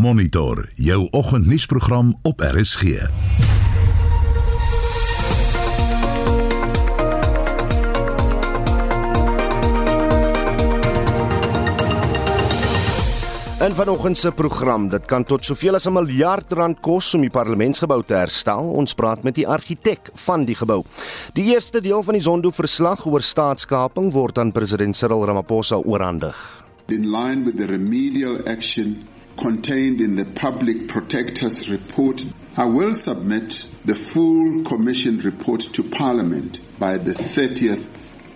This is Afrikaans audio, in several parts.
Monitor jou oggendnuusprogram op RSG. In vanoggend se program, dit kan tot soveel as 'n miljard rand kos om die parlementsgebou te herstel. Ons praat met die argitek van die gebou. Die eerste deel van die Zondo-verslag oor staatskaping word aan president Cyril Ramaphosa oorhandig. In line with the remedial action contained in the Public Protector's report, I will submit the full commission report to Parliament by the 30th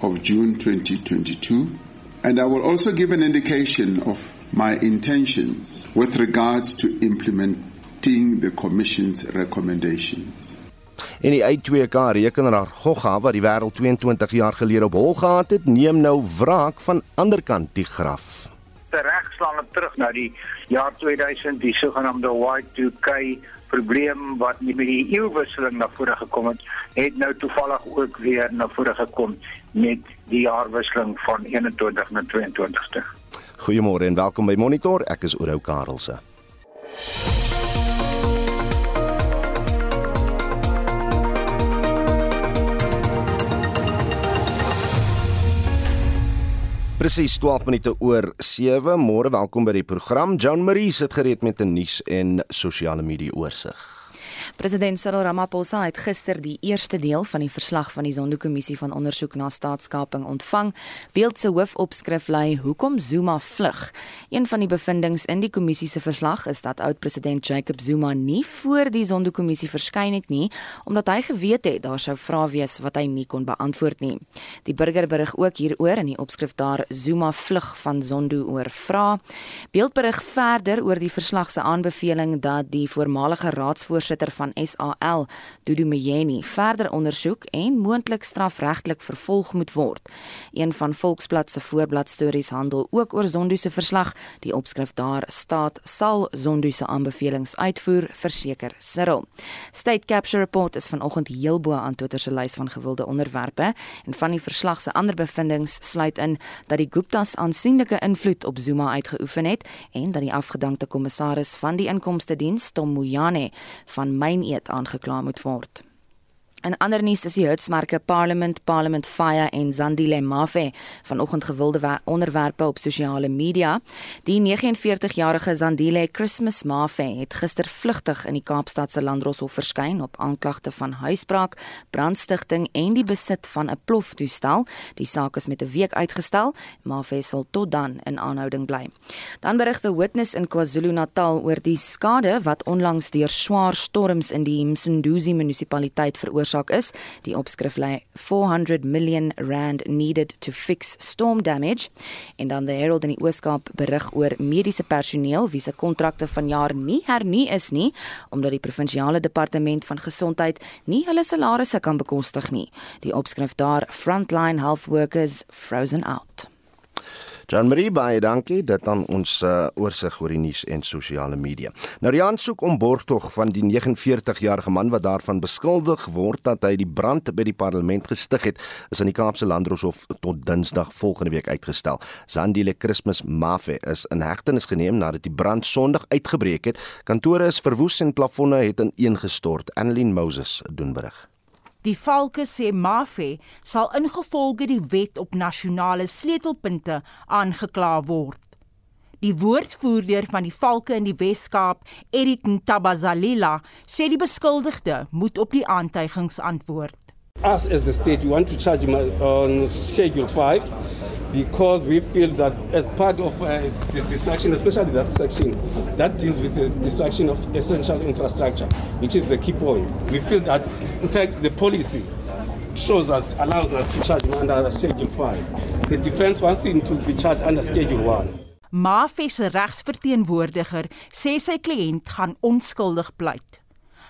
of June 2022, and I will also give an indication of my intentions with regards to implementing the Commission's recommendations. En die Y2K rekenaar Gogga wat die wêreld 22 jaar gelede op hol gehad het, neem nou wraak van anderkant die graf. Reg slaan dit terug na die jaar 2000, die sogenaamde Y2K probleem wat nie met die eeuwisseling na vore gekom het, het nou toevallig ook weer na vore gekom met die jaarwisseling van 21 na 22ste. Goeiemôre en welkom by Monitor. Ek is Oudo Karelse. Presies 12 minute oor 7. Môre, welkom by die program. John Marie sit gereed met 'n nuus en sosiale media oorsig. President Cyril Ramaphosa het gister die eerste deel van die verslag van die Zondo-kommissie van ondersoek na staatskaping ontvang. Beeld se hoofopskrif lui: Hoekom Zuma vlug? Een van die bevindinge in die kommissie se verslag is dat oud-president Jacob Zuma nie voor die Zondo-kommissie verskyn het nie, omdat hy geweet het daar sou vrae wees wat hy nie kon beantwoord nie. Die burger berig ook hieroor in die opskrif daar: Zuma vlug van Zondo oor vra. Beeld berig verder oor die verslag se aanbeveling dat die voormalige raadsvoorsitter van SAL, Dudu Mjeni, verder ondersoek en moontlik strafregtelik vervolg moet word. Een van Volksblad se voorblad stories handel ook oor Zondo se verslag. Die opskrif daar staat sal Zondo se aanbevelings uitvoer, verseker Cyril. State Capture Report is vanoggend heel bo aan Twitter se lys van gewilde onderwerpe en van die verslag se ander bevindinge sluit in dat die Guptas aansienlike invloed op Zuma uitgeoefen het en dat die afgedankte kommissaris van die inkomste diens Tom Moyane van my myn eet aangekla moet word. In ander nuus is die hitsmerke Parliament, Parliament Fire en Zandile Mafe vanoggend gewilde onderwerpe op sosiale media. Die 49-jarige Zandile Christmas Mafe het gister vlugtig in die Kaapstad se Landdroshof verskyn op aanklagte van huisbraak, brandstigting en die besit van 'n ploftoestel. Die saak is met 'n week uitgestel. Mafe sal tot dan in aanhouding bly. Dan berig the Witness in KwaZulu-Natal oor die skade wat onlangs deur swaar storms in die Msunduzi munisipaliteit veroorsaak veroorsaak is. Die opskrif lê 400 million rand needed to fix storm damage. En dan die Herald in die Ooskaap berig oor mediese personeel wie se kontrakte vanjaar nie hernu is nie omdat die provinsiale departement van gesondheid nie hulle salarisse kan bekostig nie. Die opskrif daar frontline health workers frozen out. Jan Marie baie dankie dit aan ons uh, oorsig oor die nuus en sosiale media. Nou die aansoek om borgtog van die 49-jarige man wat daarvan beskuldig word dat hy die brand by die parlement gestig het, is aan die Kaapse Landdroshof tot Dinsdag volgende week uitgestel. Zandile Christmas Mafe is in hegtenis geneem nadat die brand Sondag uitgebreek het. Kantore is verwoes en plafonne het ineengestort. Annelien Moses doen berig. Die valke sê Mafe sal ingevolge die wet op nasionale sleutelpunte aangekla word. Die woordvoerder van die valke in die Wes-Kaap, Erik Ntabazalila, sê die beskuldigde moet op die aantuigings antwoord. Us as the state we want to charge him on schedule 5 because we feel that as part of uh, the destruction, especially that section that deals with the destruction of essential infrastructure, which is the key point, we feel that, in fact, the policy shows us, allows us to charge him under Schedule 5. The defense wants him to be charged under Schedule 1. Mafe se regsverteenwoordiger sê sy kliënt gaan onskuldig pleit.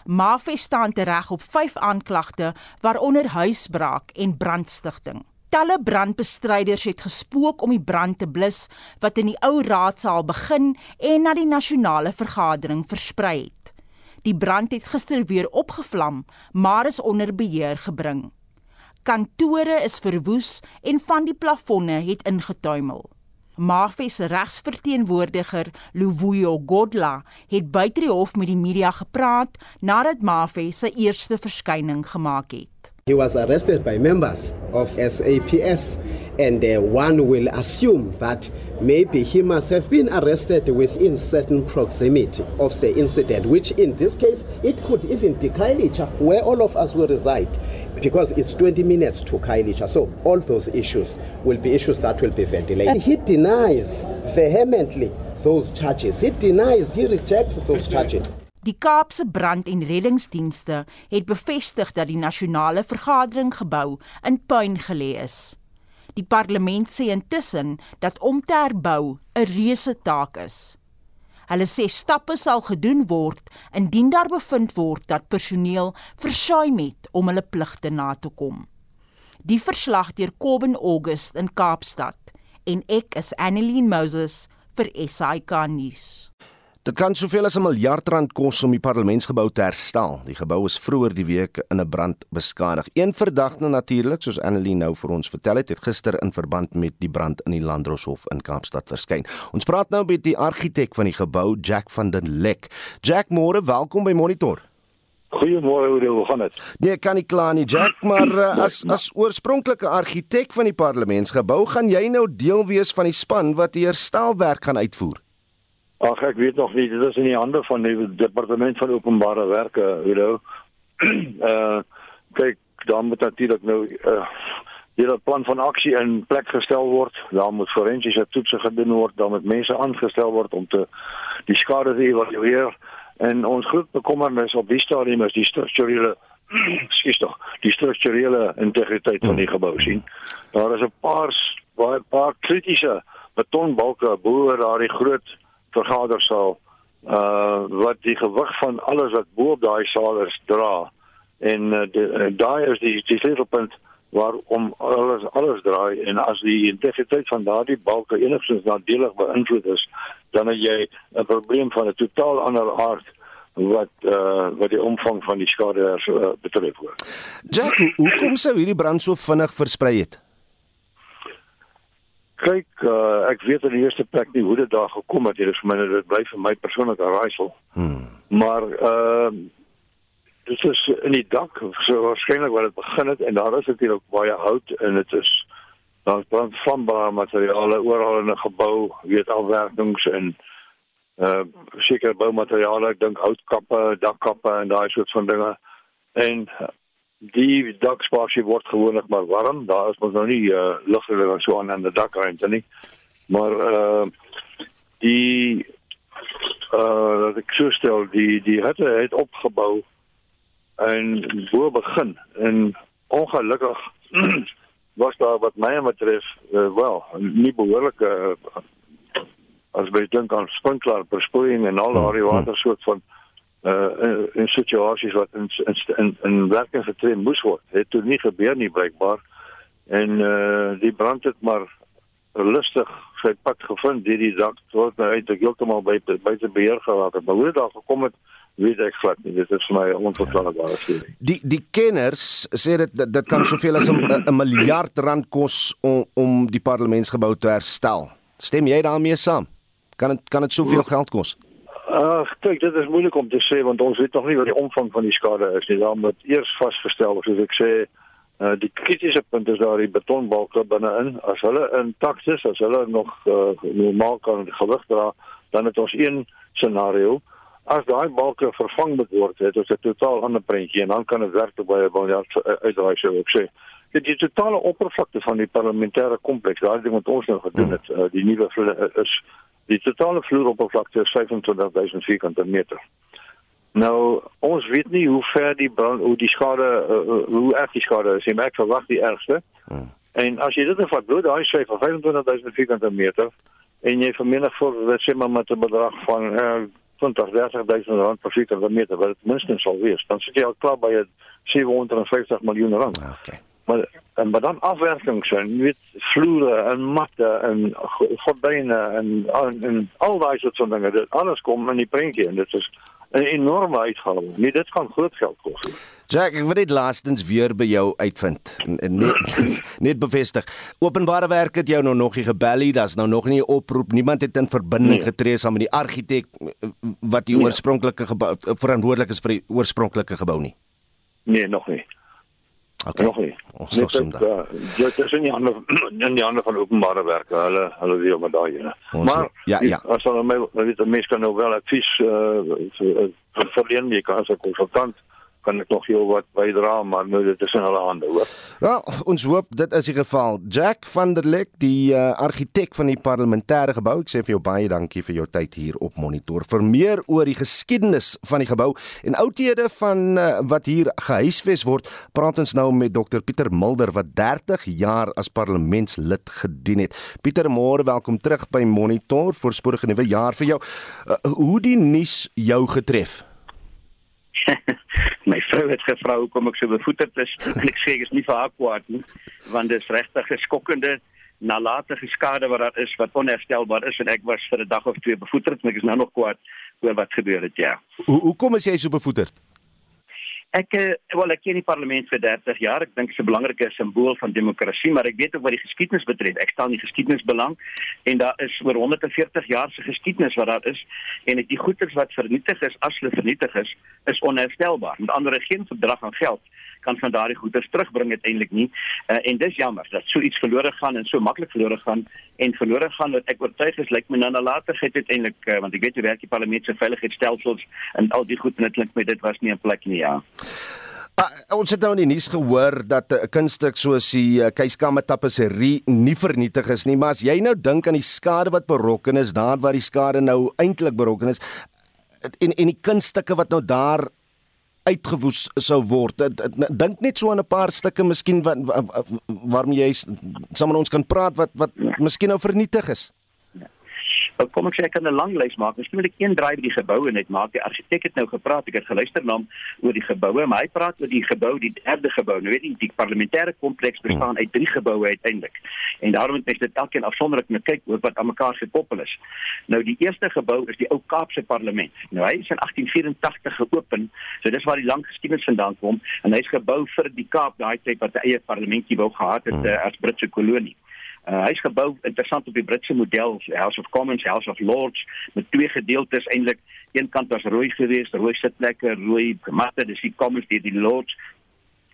Mafe staan tereg op 5 aanklagte waaronder huisbraak en brandstigting. Talle brandbestryders het gespook om die brand te blus wat in die ou raadsaal begin en na die nasionale vergadering versprei het. Die brand het gister weer opgevlam, maar is onder beheer gebring. Kantore is verwoes en van die plafonne het ingetuimel. Mafe se regsverteenwoordiger, Luvuyo Godla, het buite die hof met die media gepraat nadat Mafe sy eerste verskyning gemaak het. He was arrested by members of SAPS and uh, one will assume that maybe he must have been arrested within certain proximity of the incident which in this case it could even be Kailicha where all of us will reside because it's 20 minutes to Kailicha so all those issues will be issues that will be ventilated he denies vehemently those charges he denies he rejects those charges Die Kaapse Brand- en Reddingsdienste het bevestig dat die nasionale vergadering gebou in puin gelê is. Die parlement sê intussen dat om te herbou 'n reuse taak is. Hulle sê stappe sal gedoen word indien daar bevind word dat personeel versuim het om hulle pligte na te kom. Die verslag deur Kobben August in Kaapstad en ek is Annelien Moses vir SAK nuus. Dit kan soveel as 'n miljard rand kos om die parlementsgebou te herstel. Die gebou is vroeër die week in 'n brand beskadig. Een verdagte natuurlik, soos Annelie nou vir ons vertel het, het gister in verband met die brand in die Landdroshof in Kaapstad verskyn. Ons praat nou met die argitek van die gebou, Jack van den Lek. Jack, môre, welkom by Monitor. Goeiemôre, hoe gaan dit? Nee, kan nie kla nie, Jack, maar uh, as as oorspronklike argitek van die parlementsgebou, gaan jy nou deel wees van die span wat die herstelwerk gaan uitvoer. Ag ek weet nog nie, dit is in die hande van die departement van openbare werke, you know. uh kyk, dan moet natuurlik nou uh hierdie plan van aksie in plek gestel word. Daar moet forensiese toetse gedoen word, dan moet mense aangestel word om te die skade te evalueer. En ons groot bekommernis op die stadium is die strukturele skiet tog, die strukturele integriteit van die gebou sien. Daar is 'n paar baie paar kritiese betonbalke bo daardie groot vergadersaal uh wat die gewig van alles wat bo op daai saal is dra en uh, daai is die die sleutelpunt waarom alles alles draai en as die integriteit van daardie balke enigstens nadelig beïnvloed is dan het jy 'n probleem van 'n totaal ander aard wat uh wat die omvang van die skade uh, betref hoor. Jack, hoekom sou hierdie brand so vinnig versprei het? Kyk uh, ek weet in die eerste plek nie hoe dit daar gekom het. Hier is vir my dit bly vir my persoonlik 'n raaisel. Hmm. maar ehm uh, dit is in die dak so waarskynlik waar dit begin het en daar is natuurlik baie hout en dit is daar's brandvlambare materiale oral in 'n gebou weet afwerkings en uh seker boumateriale ek dink houtkappe dakkappe en daai soort van dinge. En die dakspasie word gewoonlik maar warm. Daar is mos nou nie uh, lugreëling so aan aan die dakruimte nie. Maar uh die uh dat ek so stel die die hutte het opgebou en bo begin en ongelukkig was daar wat my betref uh, wel nie behoorlike uh, as jy dink aan sprinkler besproeiing en al daardie hmm, hmm. Uh in, in situasies wat in in in, in werking getree moes word. Het toe nie gebeur nie blykbaar. En uh die brand het maar lustig sy pad gevind deur die dak tot nou uit heeltemal by buite beheer geraak het. Maar hoe dit daar gekom het, weet ek glad nie. Dit is vir my onverklaarbaar storie. Die die kenners sê dit dit kan soveel as 'n miljard rand kos om om die parlementsgebou te herstel. Stem jy daarmee saam? Kan dit kan dit soveel geld kos? Kyk, dit is moeilik om te sê want ons weet nog nie wat die omvang van die skade is nie. Dan moet eers vasgestel soos ek sê, uh die kritiese punt is daar die betonbalke binne-in. As hulle intakt is, as hulle nog uh, normaal kan gewig dra, dan het ons een scenario. As daai balke vervang moet word, het ons 'n totaal ander prentjie en dan kan dit werklik baie baie uitdraai so ek sê. Dit die totale oppervlakte van die parlementêre kompleks, daai ding wat ons nou gedoen het, uh, die nuwe is Die totale vloeroppervlakte is 25000 vierkante meter. Nou, ons weet nie hoe ver die brand, hoe die skade uh, hoe erg die skade is. Merk verwag die ergste. Hmm. En as jy dit dan vat, bloot daai syfer 25000 vierkante meter en jy vermenigvuldig dit sê maar met 'n bedrag van uh, 20 30000 rand per vierkante meter, wat dit minstens sal wees, dan sit jy al klaar by 750 miljoen rand. Ah, okay maar en maar dan afwerkings en weet vloere en matte en gordyne en, en en al daai soort van dinge dit alles kom in die prentjie en dit is 'n enorme uitgawe. Nee, dit gaan groot geld kos. Jack, ek wil net laastens weer by jou uitvind. Net net bevestig. Openbare werk het jou nou nog nie gebel nie. Daar's nou nog nie 'n oproep. Niemand het in verbinding nee. getree saam met die argitek wat die nee. oorspronklike gebou verantwoordelik is vir die oorspronklike gebou nie. Nee, nog nie. Okay. Nog nie. Ons dit is nie ander in die ander van openbare werke. Hulle hulle daai. Maar ja, ja. As hulle my weet die mense kan nou wel advies uh, verleen jy kan as 'n konsultant kan ek nog heel wat bydra maar nou dit is in hulle hande hoor. Wel, ons hoop dit is die geval. Jack van der Lek, die uh, argitek van die parlementêre gebou, ek sê vir jou baie dankie vir jou tyd hier op monitor. Vir meer oor die geskiedenis van die gebou en oudhede van uh, wat hier gehuisves word, praat ons nou met Dr Pieter Mulder wat 30 jaar as parlementslid gedien het. Pieter, môre welkom terug by Monitor. Voorspoedige nuwe jaar vir jou. Uh, hoe die nuus jou getref? my vrou het gevra hoekom ek so bevoeterd is en ek sê ek is nie vir haar kwaad nie want dit is regtig 'n skokkende nalatige skade wat daar is wat onherstelbaar is en ek was vir 'n dag of twee bevoeterd en ek is nou nog kwaad oor wat gebeur het ja. Hoe hoekom is jy so bevoeterd? Ek eh, wel ek ken die parlement vir 30 jaar. Ek dink dit is 'n belangrike simbool van demokrasie, maar ek weet ook wat die geskiedenis betref. Ek stel nie geskiedenis belang en daar is oor 140 jaar se geskiedenis wat daar is en die goeders wat vernietig is as hulle vernietig is, is onherstelbaar. Met ander woorde geen verdrag aan geld kan van daardie goederes terugbring uiteindelik nie. Uh, en dis jammer dat so iets verlore gaan en so maklik verlore gaan en verlore gaan wat ek oortuig is lyk my nou nalatigheid uiteindelik uh, want ek weet hoe werk die parlement se veiligheidsstelsels en al die goed en dit klink my dit was nie 'n plek nie ja. Uh, ons het nou in die nuus gehoor dat 'n uh, kunststuk soos die uh, Keiskamme tapisserie nie vernietig is nie, maar as jy nou dink aan die skade wat berokken is, daar waar die skade nou eintlik berokken is en en die kunststukke wat nou daar uitgewoes sou word. Dink net so aan 'n paar stukke miskien wat waarmee jy saam met ons kan praat wat wat miskien nou vernietig is. Nou kom ek sê ek kan 'n lang lys maak. Miskien moet ek een draai by die geboue net maak. Die argitek het nou gepraat. Ek het geluister na hom oor die geboue, maar hy praat oor die gebou, die derde gebou. Nou weet jy, die parlementêre kompleks bestaan uit drie geboue uiteindelik. En daarom moet mens dit elkeen afsonderlik moet kyk oor wat aan mekaar gekoppel is. Nou die eerste gebou is die ou Kaapse parlement. Nou hy is in 1884 geopen. So dis waar die lang geskiedenis vandaan kom en hy's gebou vir die Kaap daai tyd wat 'n eie parlementjie wou gehad het uh, as Britse kolonie. Uh, hy is gebou interessant op die Britse model, House of Commons, House of Lords met twee gedeeltes eintlik. Een kant was rooi geweest, rooi sitplekke, rooi matte, dis die Commons, die, die Lords.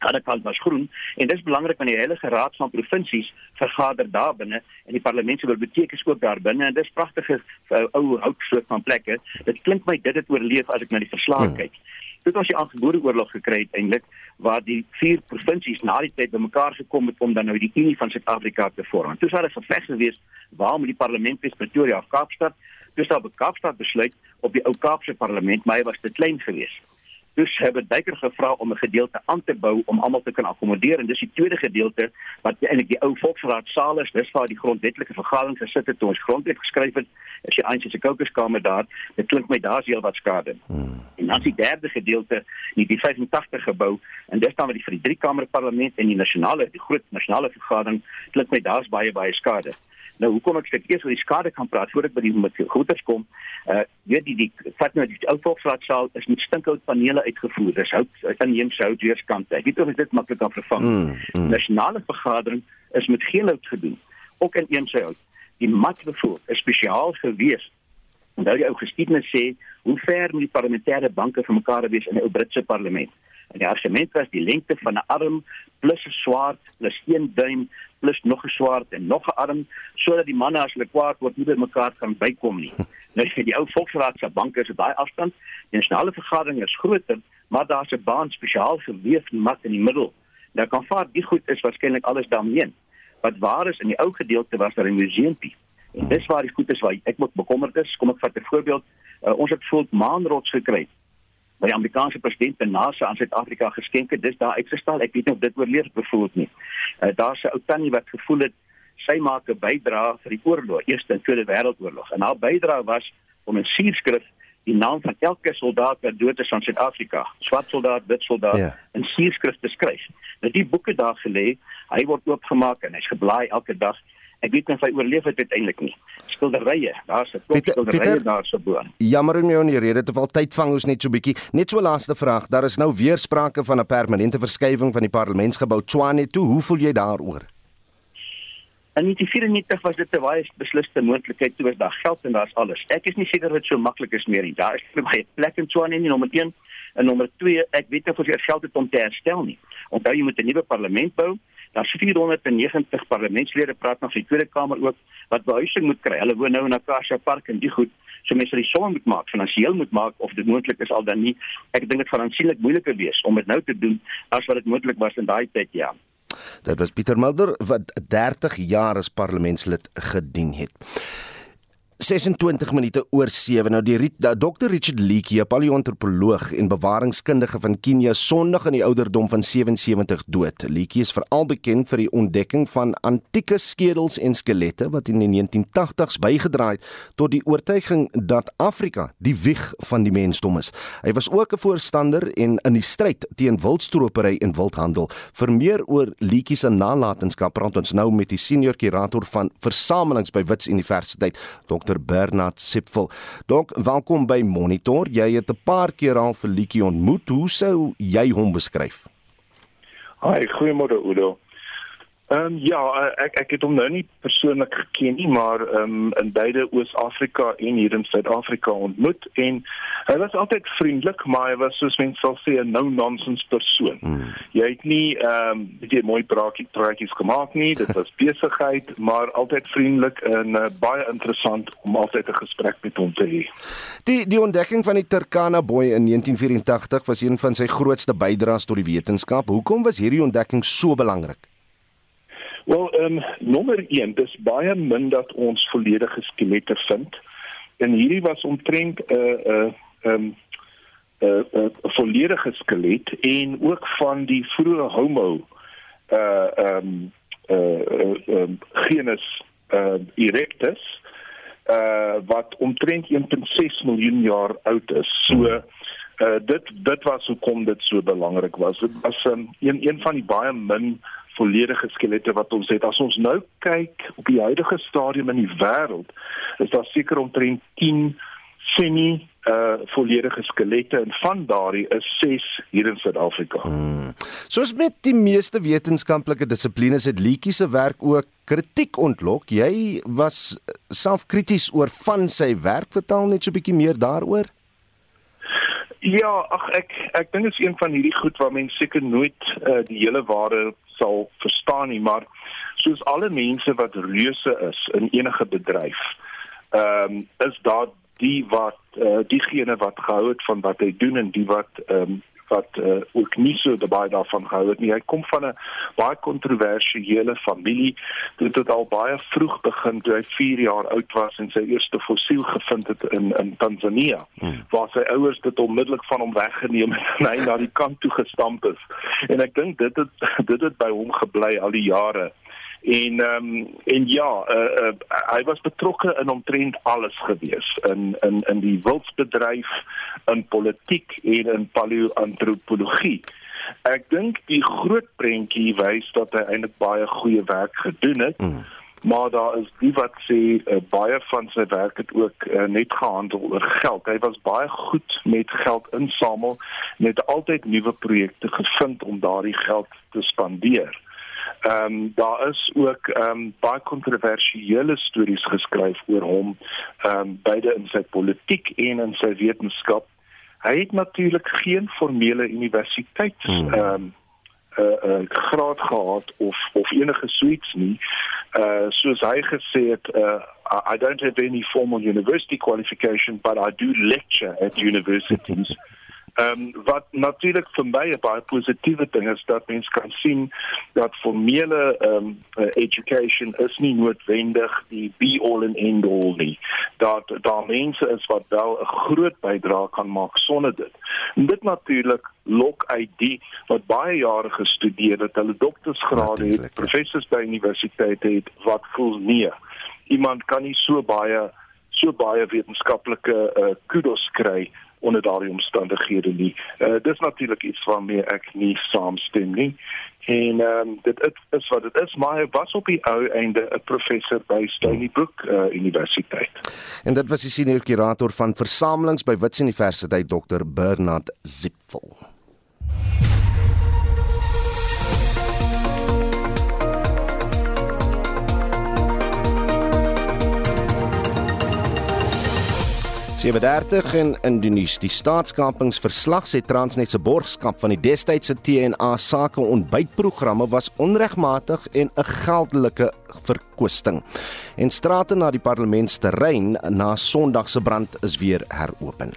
Ander kant was groen en dit is belangrik want die Heilige Raad van Provinsies vergader daar binne en die parlement se biblioteek is ook daar binne en dis pragtige uh, ou houtsoort van plekke. Dit klink my dit het oorleef as ek na die verslae hmm. kyk. Dit was die aangebore oorlog gekry eintlik waar die vier provinsies na die tyd bymekaar gekom het om dan nou die Unie van Suid-Afrika te vorm. Toe sou daar 'n geveg gewees waar moet die parlement wees Pretoria of Kaapstad? Toe sou Kaapstad besluit op die ou Kaapse parlement, maar hy was te klein geweest. Dus hebben Dijker gevra om 'n gedeelte aan te bou om almal te kan akkommodeer en dis die tweede gedeelte wat eintlik die ou volksraadsaal is, dis waar die grondwetlike vergadering gesit het toe ons grondwet geskryf het. As jy eintlik se kokerskamer daar, dit klink my daar's heel wat skade. Hmm. En dan die derde gedeelte, nie die 85 gebou en dis dan met die vir die drie kamer parlement en die nasionale die groot nasionale vergadering, klink my daar's baie baie skade. Nou hoekom ek steeds eers oor die skade kan praat voordat by die goeders kom. Uh weet die die vat nou die ou volksraadsaal is met stinkhout panele uitgevoer. Dis hout inheemse hout weerskante. Ek weet of dit maklik kan vervang. Mm, mm. Nasionale vergadering is met geen hout gedoen. Ook in inheemse hout. Die mat bevoor is spesiaal gewees. Onthou die ou geskiedenis sê hoe ver moet die parlementêre banke van mekaar wees in 'n ou Britse parlement. En die argument was die lengte van 'n arm plus 'n swaard plus 1 duim plus nog 'n swaard en nog 'n arm sodat die manne as hulle kwaad word nie by mekaar kan bykom nie. Nou vir die ou volksraad se banke is baie afstand. Die nasionale vergadering is groter, maar daar's 'n baan spesiaal geweef mat in die middel. Nou kan vaar die goed is waarskynlik alles daarmee. Wat waar is in die ou gedeelte was daar 'n museumpie. En dis waar die goed is waar ek moet bekommerd is. Kom ek vat 'n voorbeeld. Uh, ons het voel maanrots gekry by die Amerikaanse president en NASA aan Suid-Afrika geskenk het. Dis daar uitgestal. Ek weet nie of dit oorleef bevoel nie. Uh, Daar's 'n ou tannie wat gevoel het sy maak 'n bydrae vir die oorlog, Eerste en Tweede Wêreldoorlog. En haar bydrae was om 'n suurskrif die naam van elke soldaat wat dood is aan Suid-Afrika, swart soldaat, wit soldaat, yeah. in suurskrif te skryf. Nou die boeke daar gelê, hy word oopgemaak en hy's geblaai elke dag Ek weet nie of hy oorleef het uiteindelik nie. Skilderye, daar's 'n klop skilderye daar so bo. Jammer om jou in die rede te val. Tyd vang ons net so bietjie. Net so laaste vraag. Daar is nou weer sprake van 'n permanente verskywing van die parlementsgebou Tshwane toe. Hoe voel jy daaroor? En in 1994 was dit 'n baie besliste moontlikheid toe was daar geld en daar's alles. Ek is nie seker dit so maklik is meer nie. Daar is vir my plek in Tshwane nie nommer 1 en nommer 2 ek weet nie of jy geld het om te herstel nie. Onthou jy moet 'n nuwe parlement bou. Daar's 490 parlementslede praat van die Tweede Kamer ook wat behuising moet kry. Hulle woon nou in Acacia Park en die goed. So mense sal die som moet maak, finansiëel moet maak of dit moontlik is al dan nie. Ek dink dit gaan aansienlik moeiliker wees om dit nou te doen as wat dit moontlik was in daai tyd ja. Dit was Pieter Mulder wat 30 jaar as parlementslid gedien het. 26 minute oor 7 nou die Dr Richard Leakey, 'n paleoantropoloog en bewaringskundige van Kenia, Sondag in die ouderdom van 77 dood. Leakey is veral bekend vir die ontdekking van antieke skedels en skelette wat in die 1980s bygedra het tot die oortuiging dat Afrika die wieg van die mensdom is. Hy was ook 'n voorstander en in die stryd teen wildstropery en wildhandel. Vir meer oor Leakey se nalatenskap praat ons nou met die senior kurator van versamelings by Wits Universiteit, Dr Dr Bernard Sipfel. Dok, welkom by Monitor. Jy het 'n paar keer al vir Lietjie ontmoet. Hoe sou jy hom beskryf? Haai, goeiemôre Udo. Ehm um, ja, eh, ek ek het hom nou nie persoonlik geken nie, maar ehm um, in beide Oos-Afrika en hier in Suid-Afrika ontmoet en hy was altyd vriendelik, maar hy was soos mense sal sê 'n no-nonsense persoon. Hmm. Jy het nie ehm um, baie mooi braakie praatjies gemaak nie, dit was besigheid, maar altyd vriendelik en uh, baie interessant om altyd 'n gesprek met hom te hê. Die die ontdekking van die Turkana boy in 1984 was een van sy grootste bydraes tot die wetenskap. Hoekom was hierdie ontdekking so belangrik? Wel, ehm um, nommer 1, dis baie min dat ons volledige skelette vind. En hierdie was omtrent 'n uh, 'n uh, ehm um, 'n uh, uh, volledige skelet en ook van die vroeë Homo uh ehm um, uh um, genus uh erectus uh wat omtrent 1.6 miljoen jaar oud is. So uh dit dit was hoekom dit so belangrik was. Dit was um, een een van die baie min volledige skelette wat ons het. As ons nou kyk op die huidige stadium in die wêreld, is daar seker omtrent 10 semi uh volledige skelette en van daardie is 6 hier in Suid-Afrika. Hmm. Soos met die meeste wetenskaplike dissiplines het Lietjie se werk ook kritiek ontlok. Jy was selfkrities oor van sy werk. Vertel net so 'n bietjie meer daaroor. Ja, ag ek ek dink dit is een van hierdie goed waar mense seker nooit uh, die hele ware sal verstaan nie, maar soos alle mense wat reuse is in enige bedryf, ehm um, is daar die wat uh, diegene wat gehou het van wat hy doen en die wat ehm um, wat uh, ook nie so baie daarvan gehou het nie. Hy kom van 'n baie kontroversiële familie. Dit het al baie vroeg begin toe hy 4 jaar oud was en sy eerste fossiel gevind het in in Tanzanië. Hmm. Waar sy ouers dit onmiddellik van hom weggeneem het en hy na die kant toe gestamp is. En ek dink dit het dit het by hom gebly al die jare en ehm um, en ja uh, uh, hy was betrokke in omtrent alles gewees in in in die wildsbedryf in politiek en in paleoantropologie. Ek dink die groot prentjie wys dat hy eintlik baie goeie werk gedoen het. Mm. maar daar is die wat sê uh, baie van sy werk het ook uh, net gehandel oor geld. Hy was baie goed met geld insamel en het altyd nuwe projekte gevind om daardie geld te spandeer Ehm um, daar is ook ehm um, baie kontroversiële stories geskryf oor hom ehm um, beide in sy politiek en in sy wetenskap. Hy het natuurlik geen formele universiteit hmm. ehm um, 'n uh, uh, graad gehad of of enige suits nie. Uh soos hy gesê het, uh, I don't have any formal university qualification but I do lecture at universities. Ehm um, wat natuurlik vir my 'n baie positiewe ding is dat mens kan sien dat formele ehm um, education is nie noodwendig die be all and end all nie. Dat daar mense is wat wel 'n groot bydrae kan maak sonder dit. En dit natuurlik lok uit die wat baie jare gestudeer het, hulle doktorsgrade het, professors by universiteite het wat voel nee. Iemand kan nie so baie so baie wetenskaplike uh, kudos kry onder daardie omstandighede nie. Uh dis natuurlik iets waarmee ek nie saamstem nie. En ehm um, dit is, is wat dit is, maar hy was op die ou einde 'n professor by Stony Brook uh, Universiteit. En dit was die senior kurator van versamelings by Wits Universiteit Dr Bernard Zipfel. Sy bedaartig in Indonesië. Die staatskapingsverslag sê Transnet se borgskap van die destydse TNA sake ontbytprogramme was onregmatig en 'n geldelike verkwisting. En strate na die parlementsterrein na Sondag se brand is weer heropen.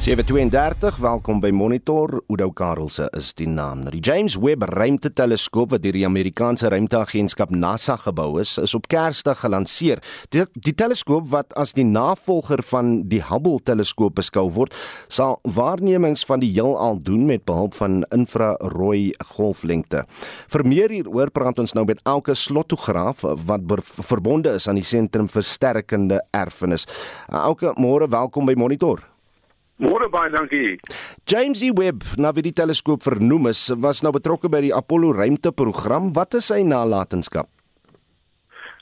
732 welkom by Monitor Oudo Karelse is die naam. Die James Webb ruimteteleskoop wat deur die Amerikaanse ruimteagentskap NASA gebou is, is op Kersdag gelanseer. Die, die teleskoop wat as die navolger van die Hubble teleskoop beskou word, sal waarnemings van die heelal doen met behulp van infrarooi golflengte. Vir meer hieroor praat ons nou met Elke Slottograaf wat verbonde is aan die sentrum vir sterkende erfenis. Elke, môre welkom by Monitor. Môre baie dankie. James E. Webb, na wie die teleskoop vernoem is, was nou betrokke by die Apollo ruimteprogram. Wat is sy nalatenskap?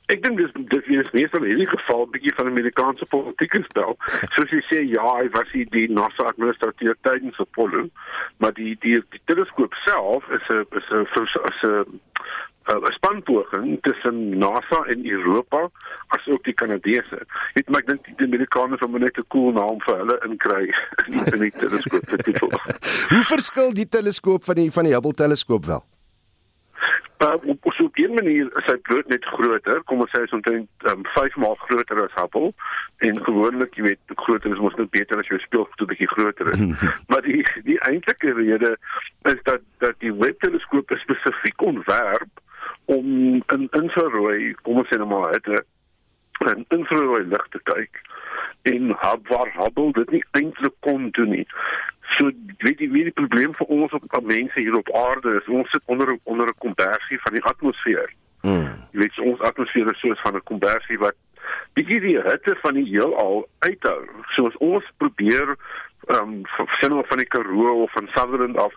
Ek dink dis dis is meestal in hierdie geval bietjie van Amerikaanse politieke spel. Soos jy sê, ja, hy was die, die NASA administrateur tydens Apollo, maar die die die teleskoop self is 'n is 'n is 'n 'n spanpoging tussen NASA en Europa as ook die Kanadese. Net maar ek dink die Amerikaners wil net 'n cool naam vir hulle inkry in die teleskoop vir titel. Hoe verskil die teleskoop van die van die Hubble teleskoop wel? Uh, op so 'n manier is hy bloot net groter, kom ons sê hy's omtrent um, 5 maal groter as Hubble en gewoonlik jy weet groter is mos net beter as jou speelgoed 'n bietjie groter is. maar die die eintlike rede is dat dat die Webb teleskoop spesifiek ontwerp om in infrarooi, kom ons sê nou maar het 'n infrarooi lig te kyk en hab waar Hubble dit nie eintlik kon doen nie. So weet jy wie die probleem vir ons op op mense hier op aarde is, ons sit onder onder 'n kompressie van die atmosfeer. Hmm. Jy weet ons atmosfeer is soos van 'n kompressie wat bietjie die hitte van die heelal uithou. So as ons probeer ehm um, van van die Karoo of van Sutherland af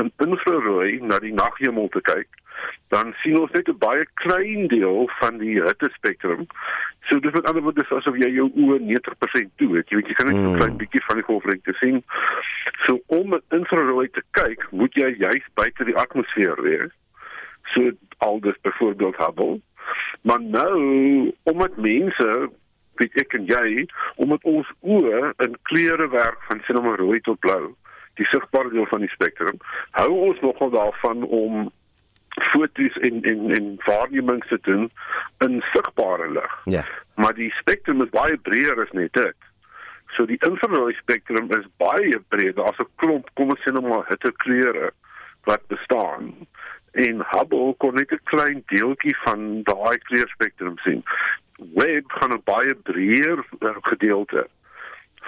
in infrarooi na die naghemel te kyk dan sien ons net 'n baie klein deel van die hittespektrum. So dit met ander woorde is asof jy jou oë 90% toe het. Jy weet jy kan net 'n mm. klein bietjie van die golflengte sien. So om infrarooi te kyk, moet jy juist buite die atmosfeer wees. So al dis byvoorbeeld Hubble. Maar nou omdat mense weet ek en jy omdat ons oë in kleure werk van sien om rooi tot blou die sigbare deel van die spektrum hou ons nogal daarvan om foto's en en en waarnemings te doen in sigbare lig. Ja. Maar die spektrum is baie breër as net dit. So die infrarooi spektrum is baie breër. Daar's 'n klomp, kom ons sê nou maar hittekleure wat bestaan. En Hubble kon net 'n klein deeltjie van daai kleurspektrum sien. Webb gaan 'n baie breër gedeelte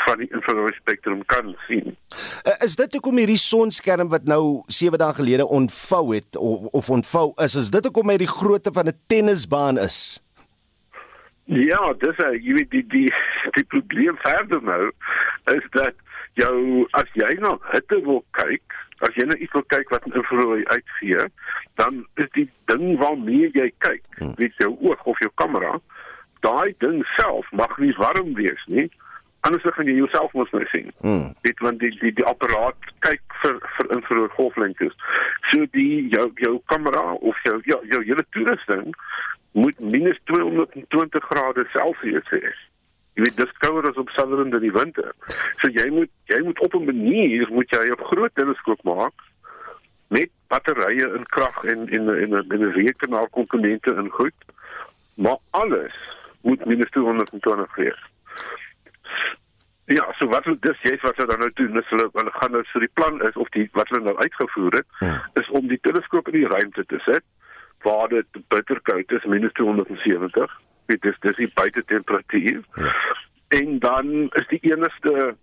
van die infrarooi spektrum kan sien. Uh, is dit hoekom hierdie sonskerm wat nou 7 dae gelede ontvou het of, of ontvou is, is dit hoekom hy die grootte van 'n tennisbaan is? Ja, dis hy, jy weet die die die probleem verder nou is dat jou as jy na hitte wil kyk, as jy net iets wil kyk wat infrarooi uitgee, dan is die ding waarmee jy kyk, hmm. weet jou oog of jou kamera, daai ding self mag nie warm wees nie anders gaan jy jouself mos nou sien. Hmm. Dit want die die die apparaat kyk vir vir infrarooi golflengtes. So die jou jou kamera of jou ja, jou hele toerusting moet minus 220 grade Celsius hê. Jy weet dis kouer as op Sutherland in die winter. So jy moet jy moet op 'n manier moet jy 'n groot teleskoop maak met batterye in krag en en en 'n rekenaarkomponente in goed. Maar alles moet minus 220 wees. Ja, so wat hulle dis jy's wat hulle dan nou doen, is hulle hulle gaan nou so die plan is of die wat hulle nou uitgevoer het, ja. is om die teleskoop in die ruimte te sit waar dit bitterkoud is, minus 270. Dit is dis die buite temperatuur. Ja. En dan is die enigste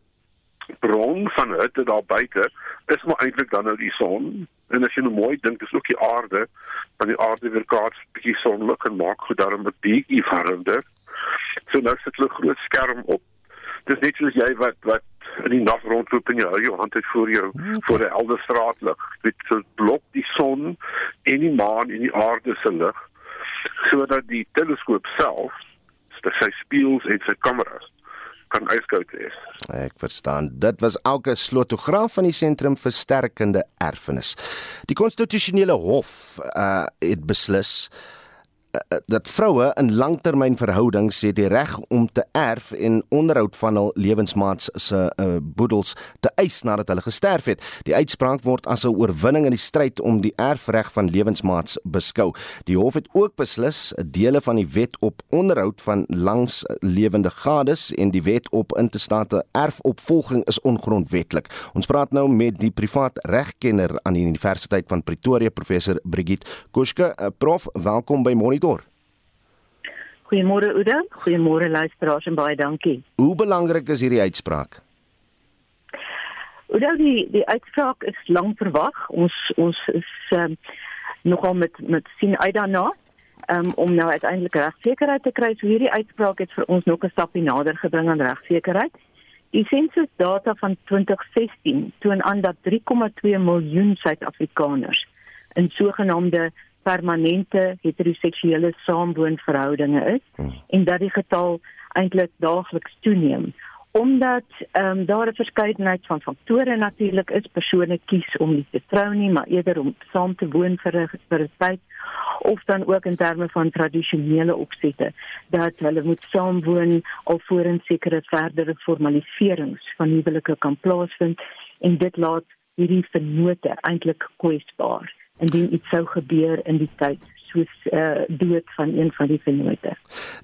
bron van hitte daar buite is maar eintlik dan nou die son En as jy nou mooi dink, dis ook die aarde, want die aarde weer kaats bietjie sonlig en maak goed daarom 'n bietjie warmer. So nou sit hulle groot skerm op. Dis net soos jy wat wat in die nag rondloop en jy hou jou hand uit voor jou okay. voor 'n helder straatlig. Dit so blok die son en die maan en die aarde se lig sodat die teleskoop self, sy spieëls en sy kameras kan ijskoud wees. Ek verstaan. Dit was Auke Slotograaf van die Sentrum vir Sterkende Erfenis. Die konstitusionele hof uh het beslis dat vroue in langtermynverhoudings het die reg om te erf en onderhoud van hul lewensmaats se uh, boedels te eis nadat hulle gesterf het. Die uitspraak word as 'n oorwinning in die stryd om die erfreg van lewensmaats beskou. Die hof het ook beslis dele van die wet op onderhoud van langslewende gades en die wet op intestate erfopvolging is ongrondwetlik. Ons praat nou met die privaat regkenner aan die Universiteit van Pretoria, professor Brigitte Kuske. Prof, welkom by Monitor Monitor. Goeiemôre Oude, goeiemôre luisteraars en baie dankie. Hoe belangrik is hierdie uitspraak? Oude, die die uitspraak is lank verwag. Ons ons is um, nogal met met sien uit daarna um, om nou uiteindelik regsekerheid te kry. So hierdie uitspraak het vir ons nog 'n stapie nader gebring aan regsekerheid. Die sensus data van 2016 toon aan dat 3,2 miljoen Suid-Afrikaners in sogenaamde permanente heteroseksuele saamwoonverhoudinge is hmm. en dat die getal eintlik daagliks toeneem omdat ehm um, daar 'n verskeidenheid van faktore natuurlik is persone kies om nie te trou nie maar eerder om saam te woon vir 'n vir 'n tyd of dan ook in terme van tradisionele opsette dat hulle moet saamwoon alvorens sekere verdere formaliserings van huwelike kan plaasvind en dit laat hierdie vennote eintlik kwesbaar indien iets sou gebeur in die tyd soos uh dood van een van die vennote.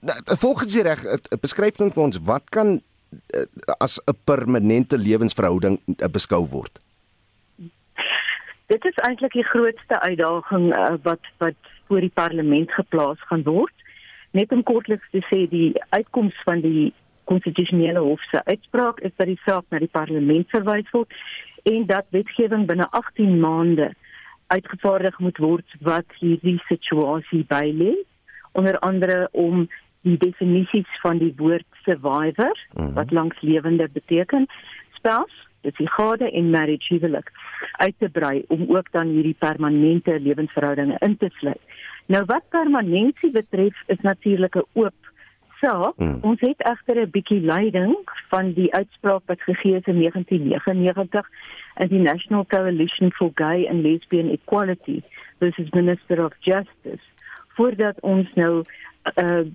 Nou, volgens die reg beskryf net vir ons wat kan uh, as 'n permanente lewensverhouding uh, beskou word. Dit is eintlik die grootste uitdaging uh, wat wat voor die parlement geplaas gaan word. Net om kortliks te sê die uitkoms van die konstitusionele hof se uitspraak is dat die saak na die parlement verwys word en dat wetgewing binne 18 maande uitgevaardig moet word wat hierdie situasie bylê onder andere om die definisies van die woord survivor mm -hmm. wat langslewende beteken spels dit is gade en marriage huwelik uit te brei om ook dan hierdie permanente lewensverhoudinge in te sluit nou wat permanentie betref is natuurlik 'n oop saak mm. ons het egter 'n bietjie leiding van die uitspraak wat gegee is in 1999 in die National Coalition for Gay and Lesbian Equality versus Minister of Justice voordat ons nou uh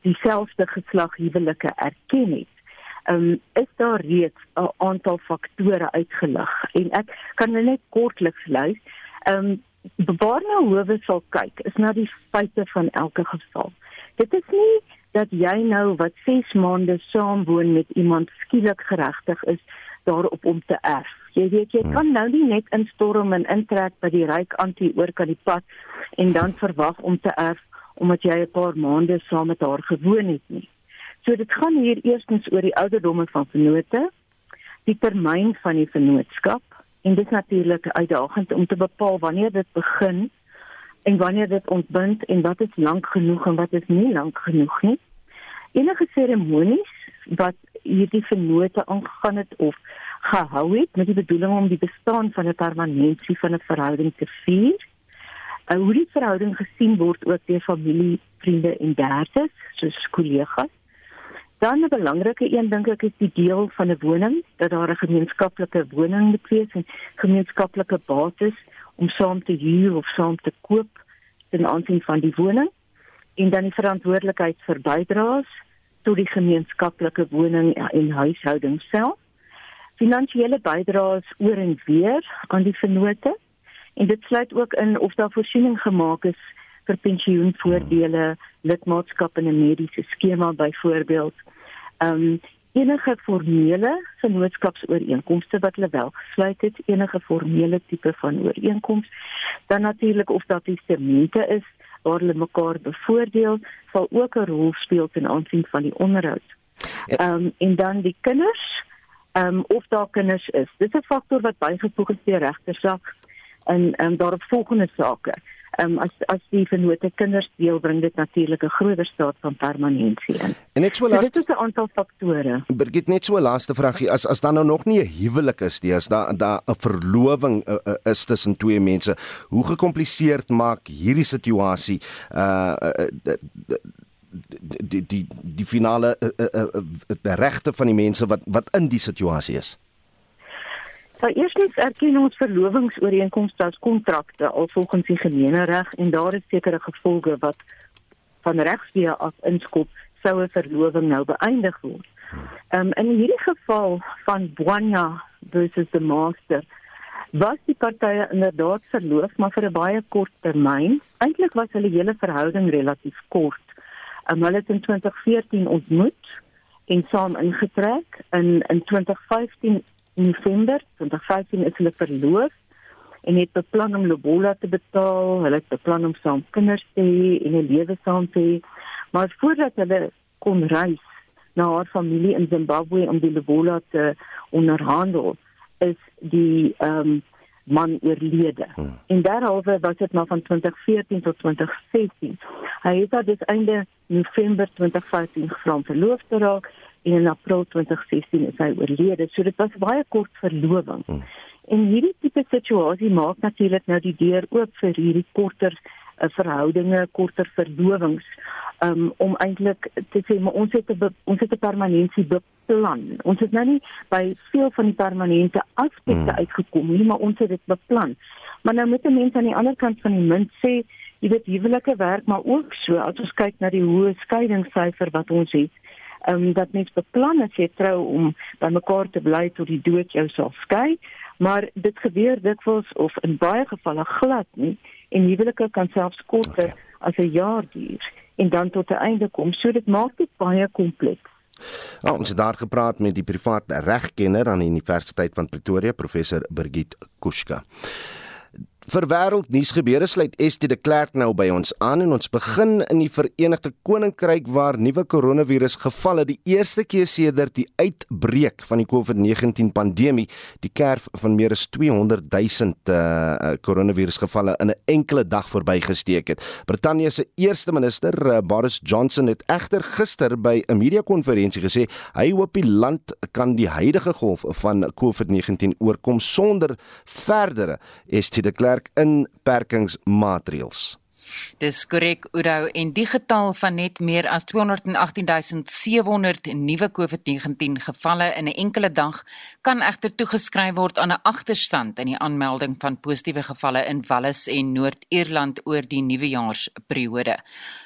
dieselfde geslag huwelike erken het. Um is daar reeds 'n aantal faktore uitgelig en ek kan nou net kortliks lys. Um waarna howe sal kyk is na die feite van elke geval. Dit is nie dat jy nou wat 6 maande saam woon met iemand skielik geregtig is daarop om te erf. Jy weet jy kan nou nie net instorm en intrek by die ryk antie oor kan die pad en dan verwag om te erf omdat jy 'n paar maande saam met haar gewoon het nie. So dit gaan hier eerstens oor die ouderdomme van vennote, die termyn van die vennootskap en dit is natuurlik uitdagend om te bepaal wanneer dit begin en wanneer dit ontbind en wat is lank genoeg en wat is nie lank genoeg nie. Enige seremonies wat hierdie vennote aangegaan het of gehou het met die bedoeling om die bestaan van 'n permanentie van 'n verhouding te vier. Uh, hoe die verhouding gesien word ook deur familie, vriende en derdes, soos kollegas. Dan 'n belangrike een dink ek is die deel van 'n woning, dat daar 'n gemeenskaplike woning moet wees en gemeenskaplike bates om saam te huur of saam te koop ten aansien van die woning en dan die verantwoordelikheid vir bydraes tot die gemeenskaplike woning en huishouding self. Finansiële bydraes oor en weer aan die vennote en dit sluit ook in of daar voorsiening gemaak is vir pensioenvoordele, lidmaatskap in 'n mediese skema byvoorbeeld. Um enige formele vennootskapsooreenkomste wat hulle wel gesluit het, enige formele tipe van ooreenkoms, dan natuurlik of daar testamente is waar hulle mekaar bevoordeel, sal ook 'n rol speel ten aansien van die onderhoud. Ja. Ehm um, en dan die kinders, ehm um, of daar kinders is. Dis 'n faktor wat bygevoeg is deur regtersak in ehm um, daarop volgende sake. Um, as as die vennote kinders deel bring dit natuurlik 'n groter staat van permanensie in. En net so laaste so dit is 'n aantal faktore. Birgit net so laaste vragie as as dan nou nog nie 'n huwelik is nie, as daar daar 'n verloving uh, uh, is tussen twee mense, hoe gekompliseerd maak hierdie situasie uh, uh, uh die die die finale uh, uh, uh, regte van die mense wat wat in die situasie is. Nou eerstens erken ons verlovingsooreenkomste as kontrakte al volgens die gemeenereg en daar is sekere gevolge wat van regsvee af inskop sou 'n verloving nou beëindig word. Ehm um, in hierdie geval van Boanya versus the Master was die partye inderdaad verloof maar vir 'n baie kort termyn. Eintlik was hulle hele verhouding relatief kort. Um, hulle het in 2014 ontmoet en saam ingetrek in in 2015 November 2015 is hulle verloof en het beplan om lobola te betaal. Hulle het beplan om saam kinders te hê en 'n lewe saam te hê. Maar voordat hulle kon reis na haar familie in Zimbabwe om die lobola te onderhandel, is die ehm um, man oorlede. Hmm. En daaroor was dit maar van 2014 tot 2016. Hy het dus einde November 2015 gevra om verloof te raak en in April 2016 is hy oorlede. So dit was baie kort verloving. Hmm. En hierdie tipe situasie maak natuurlik nou die deur oop vir hierdie korter uh, verhoudinge, korter verlovings um, om eintlik te sê maar ons het 'n ons het 'n permanensie beplan. Ons het nou nie by veel van die permanente aspekte hmm. uitgekom nie, maar ons het dit beplan. Maar nou moet mense aan die ander kant van die munt sê, jy weet huwelike werk maar ook so as ons kyk na die hoë skeidingssyfer wat ons het ehm um, dat mens beplan as jy trou om by mekaar te bly tot die dood jou sal skei, maar dit gebeur dikwels of in baie gevalle glad nie en huwelike kan selfs korter okay. as 'n jaar duur en dan tot 'n einde kom. So dit maak dit baie kompleks. Oh, ons het daar gepraat met die privaat regkenner aan die Universiteit van Pretoria, professor Birgit Kuska. Vir wêreldnuus gebeure sluit Estie de Klerk nou by ons aan en ons begin in die Verenigde Koninkryk waar nuwe koronavirus gevalle die eerste keer sedert die uitbreek van die COVID-19 pandemie die kerf van meer as 200 000 uh, koronavirus gevalle in 'n enkele dag verbygesteek het. Brittanje se eerste minister uh, Boris Johnson het egter gister by 'n media-konferensie gesê hy hoop die land kan die huidige golf van COVID-19 oorkom sonder verdere Estie de Klerk inperkingsmaatreëls. Dis korrek Oudo en die getal van net meer as 218700 nuwe COVID-19 gevalle in 'n enkele dag kan egter toegeskryf word aan 'n agterstand in die aanmelding van positiewe gevalle in Wallis en Noord-Ierland oor die nuwejaarsperiode.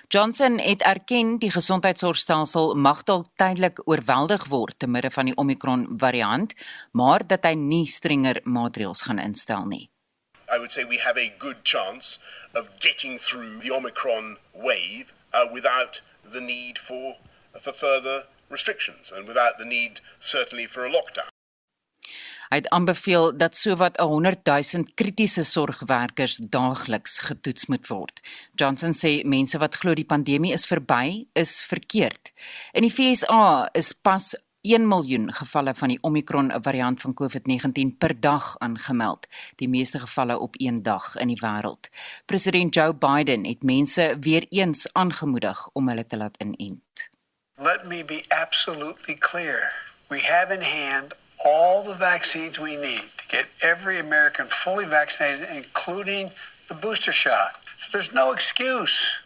Johnson het erken die gesondheidsorgstelsel mag dalk tydelik oorweldig word te midde van die Omicron variant, maar dat hy nie strenger maatreëls gaan instel nie. I would say we have a good chance of getting through the Omicron wave uh, without the need for, for further restrictions and without the need certainly for a lockdown. Hy het aanbeveel dat sowat 100 000 kritiese sorgwerkers daagliks getoets moet word. Johnson sê mense wat glo die pandemie is verby, is verkeerd. In die FSA is pas 1 miljoen gevalle van die Omicron variant van COVID-19 per dag aangemeld, die meeste gevalle op een dag in die wêreld. President Joe Biden het mense weer eens aangemoedig om hulle te laat inent. Let me be absolutely clear. We have in hand all the vaccines we need to get every American fully vaccinated including the booster shot. So there's no excuse.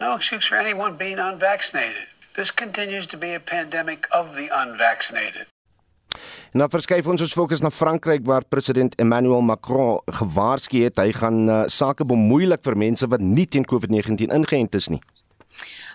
No excuse for anyone being unvaccinated. This continues to be a pandemic of the unvaccinated. En dan verskuif ons ons fokus na Frankryk waar president Emmanuel Macron gewaarsku het hy gaan uh, sake bemoeilik vir mense wat nie teen COVID-19 ingeënt is nie.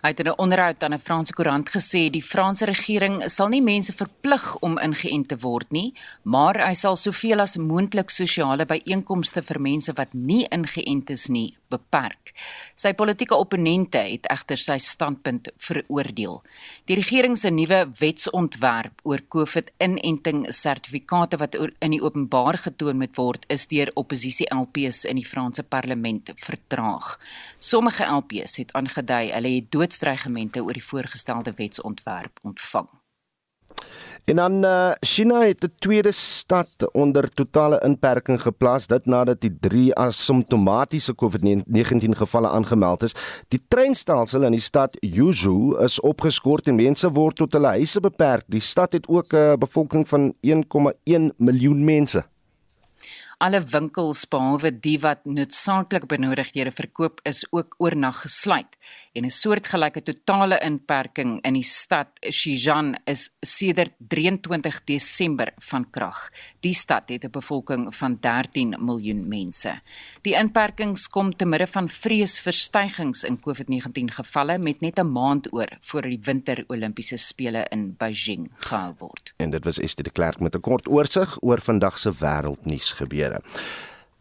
Hy het in 'n onderhoud aan 'n Franse koerant gesê die Franse regering sal nie mense verplig om ingeënt te word nie, maar hy sal soveel as moontlik sosiale byeenkomste vir mense wat nie ingeënt is nie beperk. Sy politieke opponente het egter sy standpunt veroordeel. Die regering se nuwe wetsontwerp oor COVID-inenting sertifikate wat in die openbaar getoon moet word, is deur oppositie LPs in die Franse parlement vertraag. Sommige LPs het aangedui hulle het doodstrygemente oor die voorgestelde wetsontwerp ontvang. En dan uh, China het 'n tweede stad onder totale inperking geplaas dit nadat die drie asymptomatiese COVID-19 gevalle aangemeld is. Die treinstelsel in die stad Yuzhou is opgeskort en mense word tot hulle huise beperk. Die stad het ook 'n bevolking van 1,1 miljoen mense alle winkels behalwe die wat noodsaaklik benodigdhede verkoop is ook oornag gesluit en 'n soortgelyke totale inperking in die stad Xizang is sedert 23 Desember van krag. Die stad het 'n bevolking van 13 miljoen mense. Die inperkings kom te midde van vrees vir stygings in COVID-19 gevalle met net 'n maand oor voor die Winter Olimpiese spele in Beijing gehou word. En dit was Estie de Klerk met 'n kort oorsig oor vandag se wêreldnuus gebeure.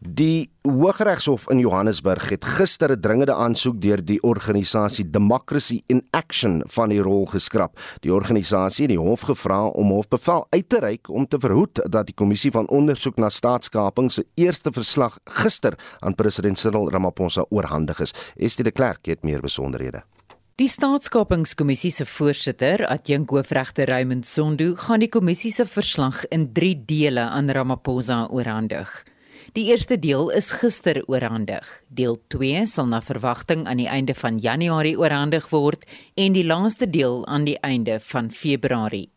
Die Hooggeregshof in Johannesburg het gister 'n dringende aansoek deur die organisasie Democracy in Action van die rol geskraap. Die organisasie het die hof gevra om hofbevel uit te reik om te verhoed dat die kommissie van ondersoek na staatskaping se eerste verslag gister aan president Cyril Ramaphosa oorhandig is. Estie de Klerk het meer besonderhede. Die staatskapingskommissie se voorsitter, adjunk hoofregter Raymond Zondo, gaan die kommissie se verslag in 3 dele aan Ramaphosa oorhandig. Die eerste deel is gister oorhandig. Deel 2 sal na verwagting aan die einde van Januarie oorhandig word en die laaste deel aan die einde van Februarie.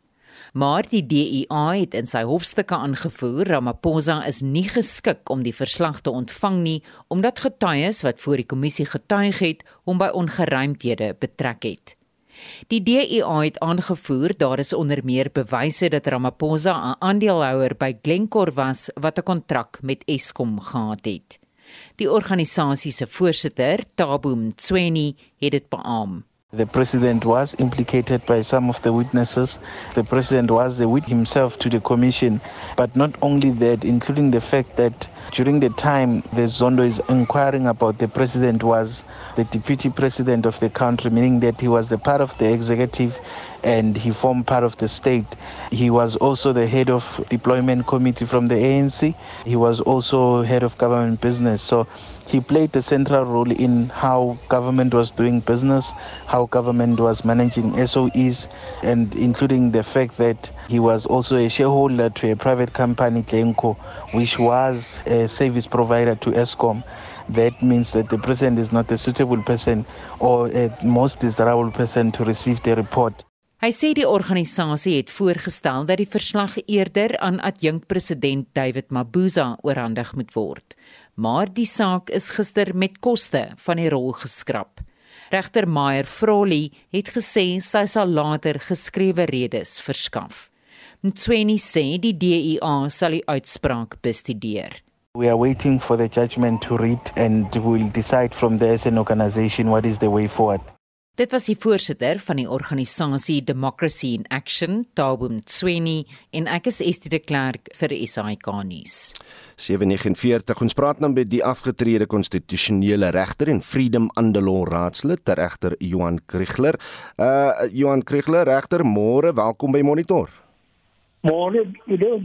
Maar die DEA het in sy hofstukke aangevoer Ramaphosa is nie geskik om die verslag te ontvang nie omdat getuies wat voor die kommissie getuig het hom by ongeruimthede betrek het. Die DEA het aangevoer daar is onder meer bewyse dat Ramaphosa 'n aandeelhouer by Glencore was wat 'n kontrak met Eskom gehad het. Die organisasie se voorsitter, Tabo Mtsweni, het dit beamoen. The president was implicated by some of the witnesses. The president was the witness himself to the commission. But not only that, including the fact that during the time the Zondo is inquiring about the president was the deputy president of the country, meaning that he was the part of the executive and he formed part of the state. He was also the head of deployment committee from the ANC. He was also head of government business. So he played a central role in how government was doing business, how government was managing SOEs, and including the fact that he was also a shareholder to a private company, Glenco, which was a service provider to ESCOM. That means that the president is not a suitable person or a most desirable person to receive the report. Hy sê die organisasie het voorgestel dat die verslag eerder aan adjunkpresident David Mabuza oorhandig moet word maar die saak is gister met koste van die rol geskraap. Regter Meyer Frolie het gesê sy sal later geskrewe redes verskaf. Mtsweni sê die DEA sal die uitspraak bestudeer. We are waiting for the judgment to read and we'll decide from there as an organization what is the way forward. Dit was die voorsitter van die organisasie Democracy in Action, Tabo Mtsweni, en ek is Estie de Klerk vir SAK nuus. 749 ons praat nou met die afgetrede konstitusionele regter en Freedom and the Law raadslid, regter Johan Kriegler. Uh Johan Kriegler, regter, môre, welkom by Monitor. Môre,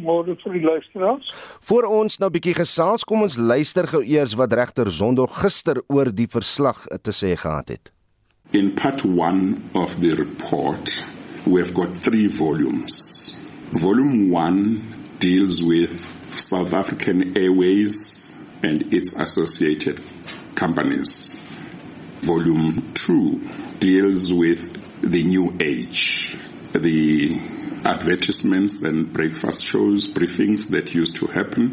môre vir die luisteraars. Voor ons nou 'n bietjie gesels, kom ons luister gou eers wat regter Zondo gister oor die verslag te sê gehad het. In part one of the report, we have got three volumes. Volume one deals with South African Airways and its associated companies. Volume two deals with the new age, the advertisements and breakfast shows, briefings that used to happen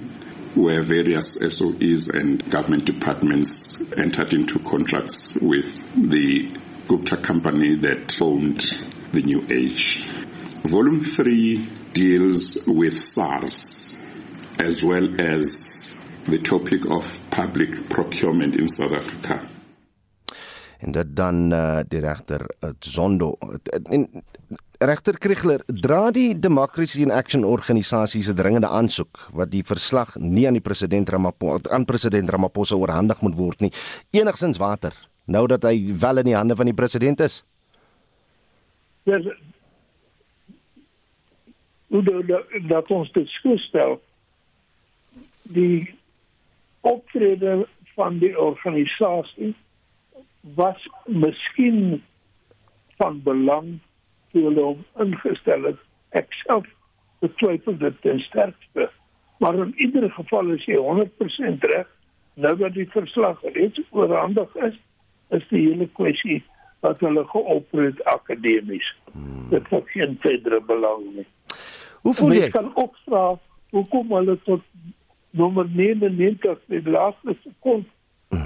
where various SOEs and government departments entered into contracts with the Gupta company that owned the New Age. Volume 3 deals with SARS as well as the topic of public procurement in South Africa. En dat dan uh, die regter uh, Zondo en regter Kriegler dra die Democracy in Action organisasie se dringende aansoek wat die verslag nie aan die president Ramaphosa aan president Ramaphosa oorhandig moet word nie enigsins water nou dat hy wel in die hande van die president is? Ja, dat, dat ons dit stel die optrede van die organisasie was miskien van belang toe hulle hom ingestel het. Ek self betwyfel dit ten sterkste. Maar in ieder geval is jy 100% reg. Nou dat die verslag reeds oorhandig is, is die hele kwessie wat hulle geopret akademies. Hmm. Dit het geen verdere belang nie. Hoe voel jy? Ek kan ook vra hoekom hulle tot nommer 99 die laaste sekond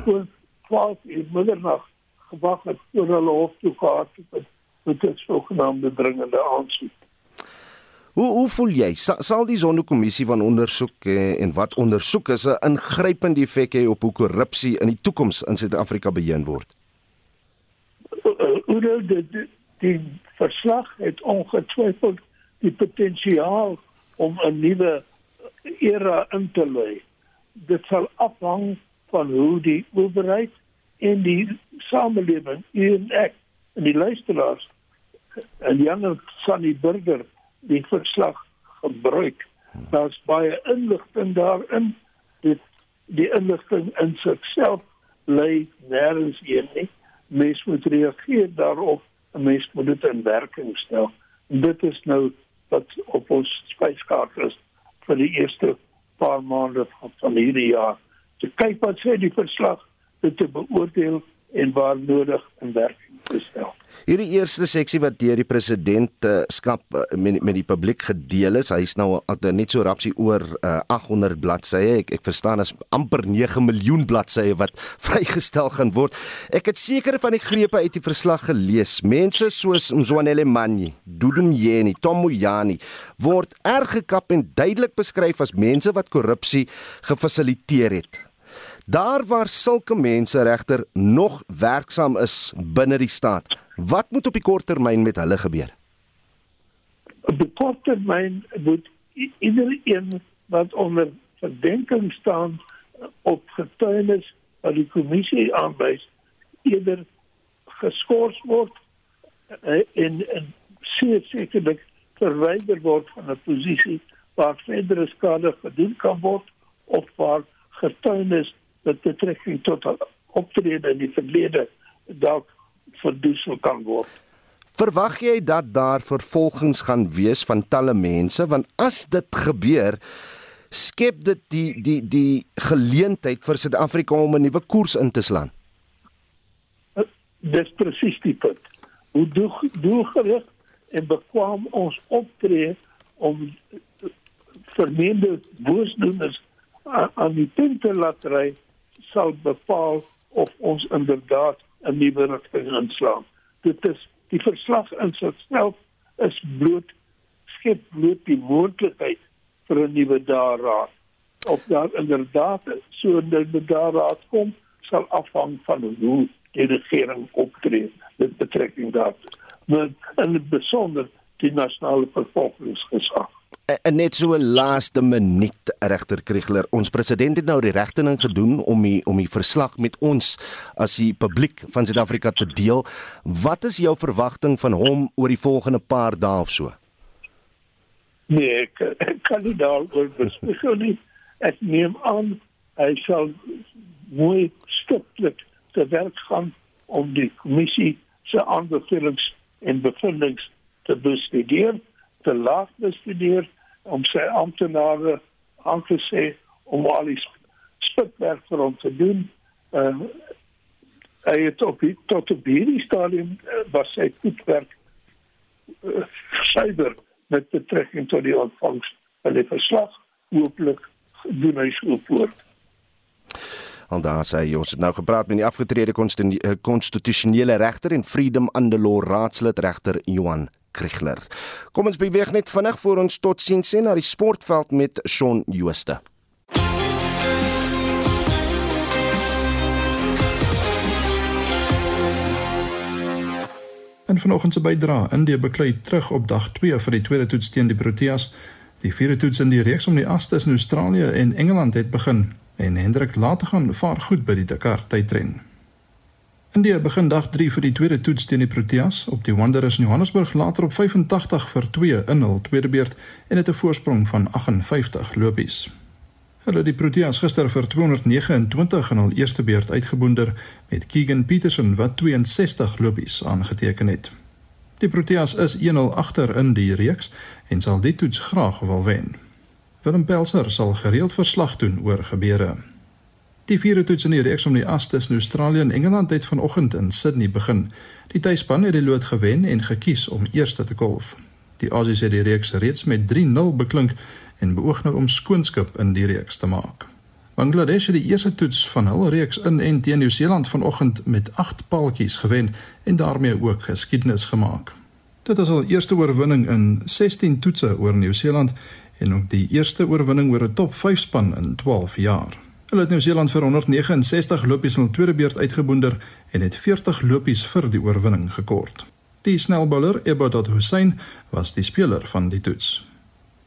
voor 12 uur middernag gewag het voor hulle hof toe gehad het met dit sogenaamde dringende aansoek. Hoe hoe voel jy? Sa, sal die Zondo-kommissie van ondersoek eh, en wat ondersoek is 'n ingrypende effek hê op hoe korrupsie in die toekoms in Suid-Afrika beheer word? Hoe uh, die, die, die verslag het ongetwyfeld die potensiaal om 'n nuwe era in te lei. Dit sal afhang van hoe die owerheid en die samelewing en ek en die luisteraars en die ander Sunny Burger die verslag gebruik. Daar's baie inligting daarin. Dit die inligting in sigself lê nêrens heen nie. Mens moet reageer daarop. 'n Mens moet dit in werking stel. Dit is nou wat op ons spyskaart is vir die eerste paar maande van hierdie jaar. Te kyk wat sê die verslag, dit te beoordeel en waar nodig in werking te stel. Hierdie eerste seksie wat deur die president uh, skap uh, met, met die publiek gedeel is, hy's nou uh, net so rapsie oor uh, 800 bladsye. Ek ek verstaan is amper 9 miljoen bladsye wat vrygestel gaan word. Ek het sekere van die grepe uit die verslag gelees. Mense soos Mzwanele Manyi, Dudu Mjeni, Tom Moyani word erg gekap en duidelik beskryf as mense wat korrupsie gefasiliteer het. Daar waar sulke mense regter nog werksaam is binne die staat, wat moet op die kort termyn met hulle gebeur? Op die kort termyn moet iedereen wat onder verdenking staan op getuienis wat die kommissie aanwys, eerder geskort word eh, en en sekerlik verwyder word van 'n posisie waar verdere skade gedoen kan word of waar getuienis dat betrekking tot optrede in die verlede dalk verdoesel kan word. Verwag jy dat daar vervolgings gaan wees van talle mense want as dit gebeur skep dit die die die geleentheid vir Suid-Afrika om 'n nuwe koers in te slaan. Dis presies die punt. Hoe doel doelgerig en bekwam ons optree om vermeende boosdoeners aan die punt te laat ry sal bepaal of ons inderdaad 'n nuwe rigting inslaan. Dit is die verslag in sigself is bloot skep bloot die moontlikheid vir 'n nuwe daaraad. Of daar inderdaad so 'n nuwe daaraad kom, sal afhang van hoe die regering optree met betrekking daartoe. Maar in besonder die nasionale vervolgingsgesag. En net so 'n laaste minuut regter Kriegler. Ons president het nou die regte ding gedoen om die om die verslag met ons as die publiek van Suid-Afrika te deel. Wat is jou verwagting van hom oor die volgende paar dae of so? Nee, ek, ek kan nie daaroor bespreek nie. Ek neem aan hy sal mooi stiptelik te werk gaan om die kommissie se aanbevelings en bevindinge te bestudeer te laat bestudeer om sy amptenare aan te sê om al die spitwerk vir hom te doen. Uh, hy het op die, tot op hierdie stadium uh, was sy spitwerk uh, cyber met betrekking tot die ontvangst van die verslag hooplik doen hy so voort. En daar sê jy ons het nou gepraat met die afgetrede konstitusionele regter en Freedom and the Law raadslid regter Johan Kriegler. Kom ons beweeg net vinnig voor ons tot sien sien na die sportveld met Shaun Jooste. En vanoggend se bydra, Indië beklei terug op dag 2 vir die tweede toets teen die Proteas. Die vierde toets in die reeks om die as tussen Australië en Engeland het begin en Hendrik laat gaan vaar goed by die Dakar tydren. India begin dag 3 vir die tweede toets teen die Proteas op die Wanderers in Johannesburg later op 85 vir 2 in hul tweede beurt en het 'n voorsprong van 58 lopies. Hulle het die Proteas gister vir 229 in hul eerste beurt uitgeboonder met Keegan Petersen wat 62 lopies aangeteken het. Die Proteas is 1-0 agter in die reeks en sal die toets graag wil wen. Willem Pelser sal gereeld verslag doen oor gebeure. Die vierde toets in die reeks om die as tussen Australië en Engeland het vanoggend in Sydney begin. Die tuisspan het die lood gewen en gekies om eerste te kolf. Die Aussies het die reeks reeds met 3-0 beklink en beoog nou om skoonskip in die reeks te maak. Bangladesh het die eerste toets van hul reeks in en teen Nieu-Seeland vanoggend met 8 paaltjies gewen en daarmee ook geskiedenis gemaak. Dit is al eerste oorwinning in 16 toetse oor Nieu-Seeland en ook die eerste oorwinning oor 'n top 5 span in 12 jaar. Hulle het Nieu-Seeland vir 169 lopies in hul tweede beurt uitgeboonder en het 40 lopies vir die oorwinning gekort. Die snelbouler Ebodot Hussein was die speler van die toets.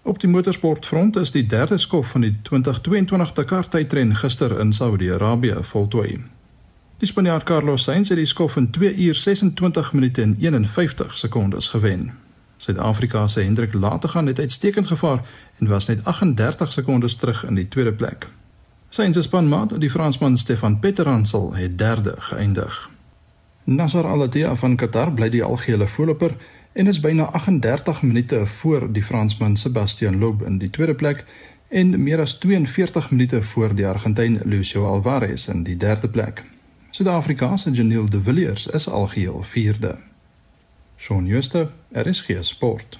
Op die motorsportfront is die derde skof van die 2022 Dakar tydren gister in Saudi-Arabië voltooi. Die Spanjaard Carlos Sainz het die skof in 2 uur 26 minute en 51 sekondes gewen. Suid-Afrika se Hendrik Lategan het uitstekend gevaar en was net 38 sekondes terug in die tweede plek. Sainz se spanmaat, die Fransman Stefan Petteransel, het derde geëindig. Nasser Al-Attiyah van Qatar bly die algehele voorloper en is byna 38 minute voor die Fransman Sebastian Loeb in die tweede plek en meer as 42 minute voor die Argentyn Lucio Alvarez in die derde plek. Suid-Afrika se Janiel De Villiers is algeheel vierde. Shaun Schuster, RSG Sport.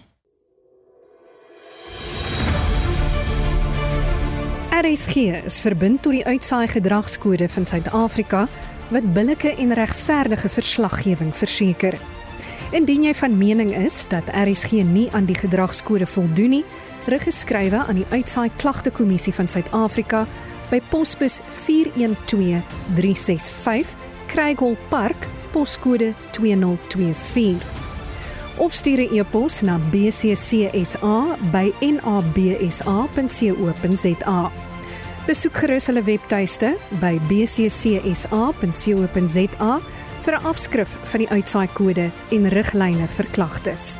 RSG is verbind tot die uitsaai gedragskode van Suid-Afrika wat billike en regverdige verslaggewing verseker. Indien jy van mening is dat RSG nie aan die gedragskode voldoen nie, rig geskrywe aan die Uitsaai Klagte Kommissie van Suid-Afrika by posbus 412365 Craighall Park, poskode 2024. Of stuur 'n e-pos na bccsa@nabsa.co.za. Besoek gerus hulle webtuiste by bccsa.co.za vir 'n afskrif van die uitsaai kode en riglyne vir klagtes.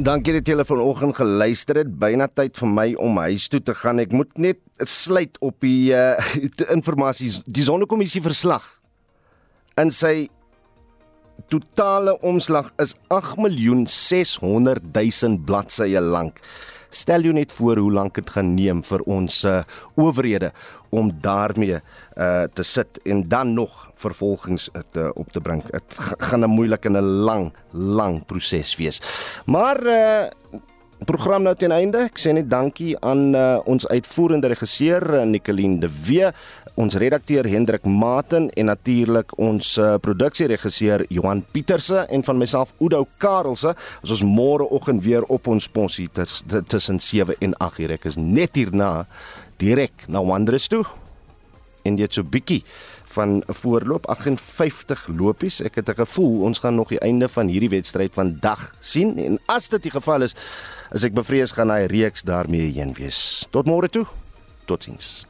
Dankie dat julle vanoggend geluister het. Byna tyd vir my om huis toe te gaan. Ek moet net sluit op die uh, inligting die sonnekommissie verslag. In sy totale omslag is 8 miljoen 600 000 bladsye lank. Stel jou net voor hoe lank dit gaan neem vir ons uh, owerhede om daarmee uh, te sit en dan nog vervolgings uh, te, op te bring. Dit gaan 'n moeilike en 'n lang, lang proses wees. Maar uh, program nou ten einde. Ek sê net dankie aan uh, ons uitvoerende regisseur Nicoline de Wee ons redakteur Hendrik Maten en natuurlik ons uh, produksieregisseur Johan Pieterse en van myself Udo Karelse. Ons is môreoggend weer op ons posie tussen 7 en 8 uur. Ek is net hierna direk na Wandres toe. En dit so bietjie van 'n voorloop 58 lopies. Ek het 'n gevoel ons gaan nog die einde van hierdie wedstryd vandag sien en as dit die geval is, as ek bevrees gaan hy reeks daarmee heen wees. Tot môre toe. Totsiens.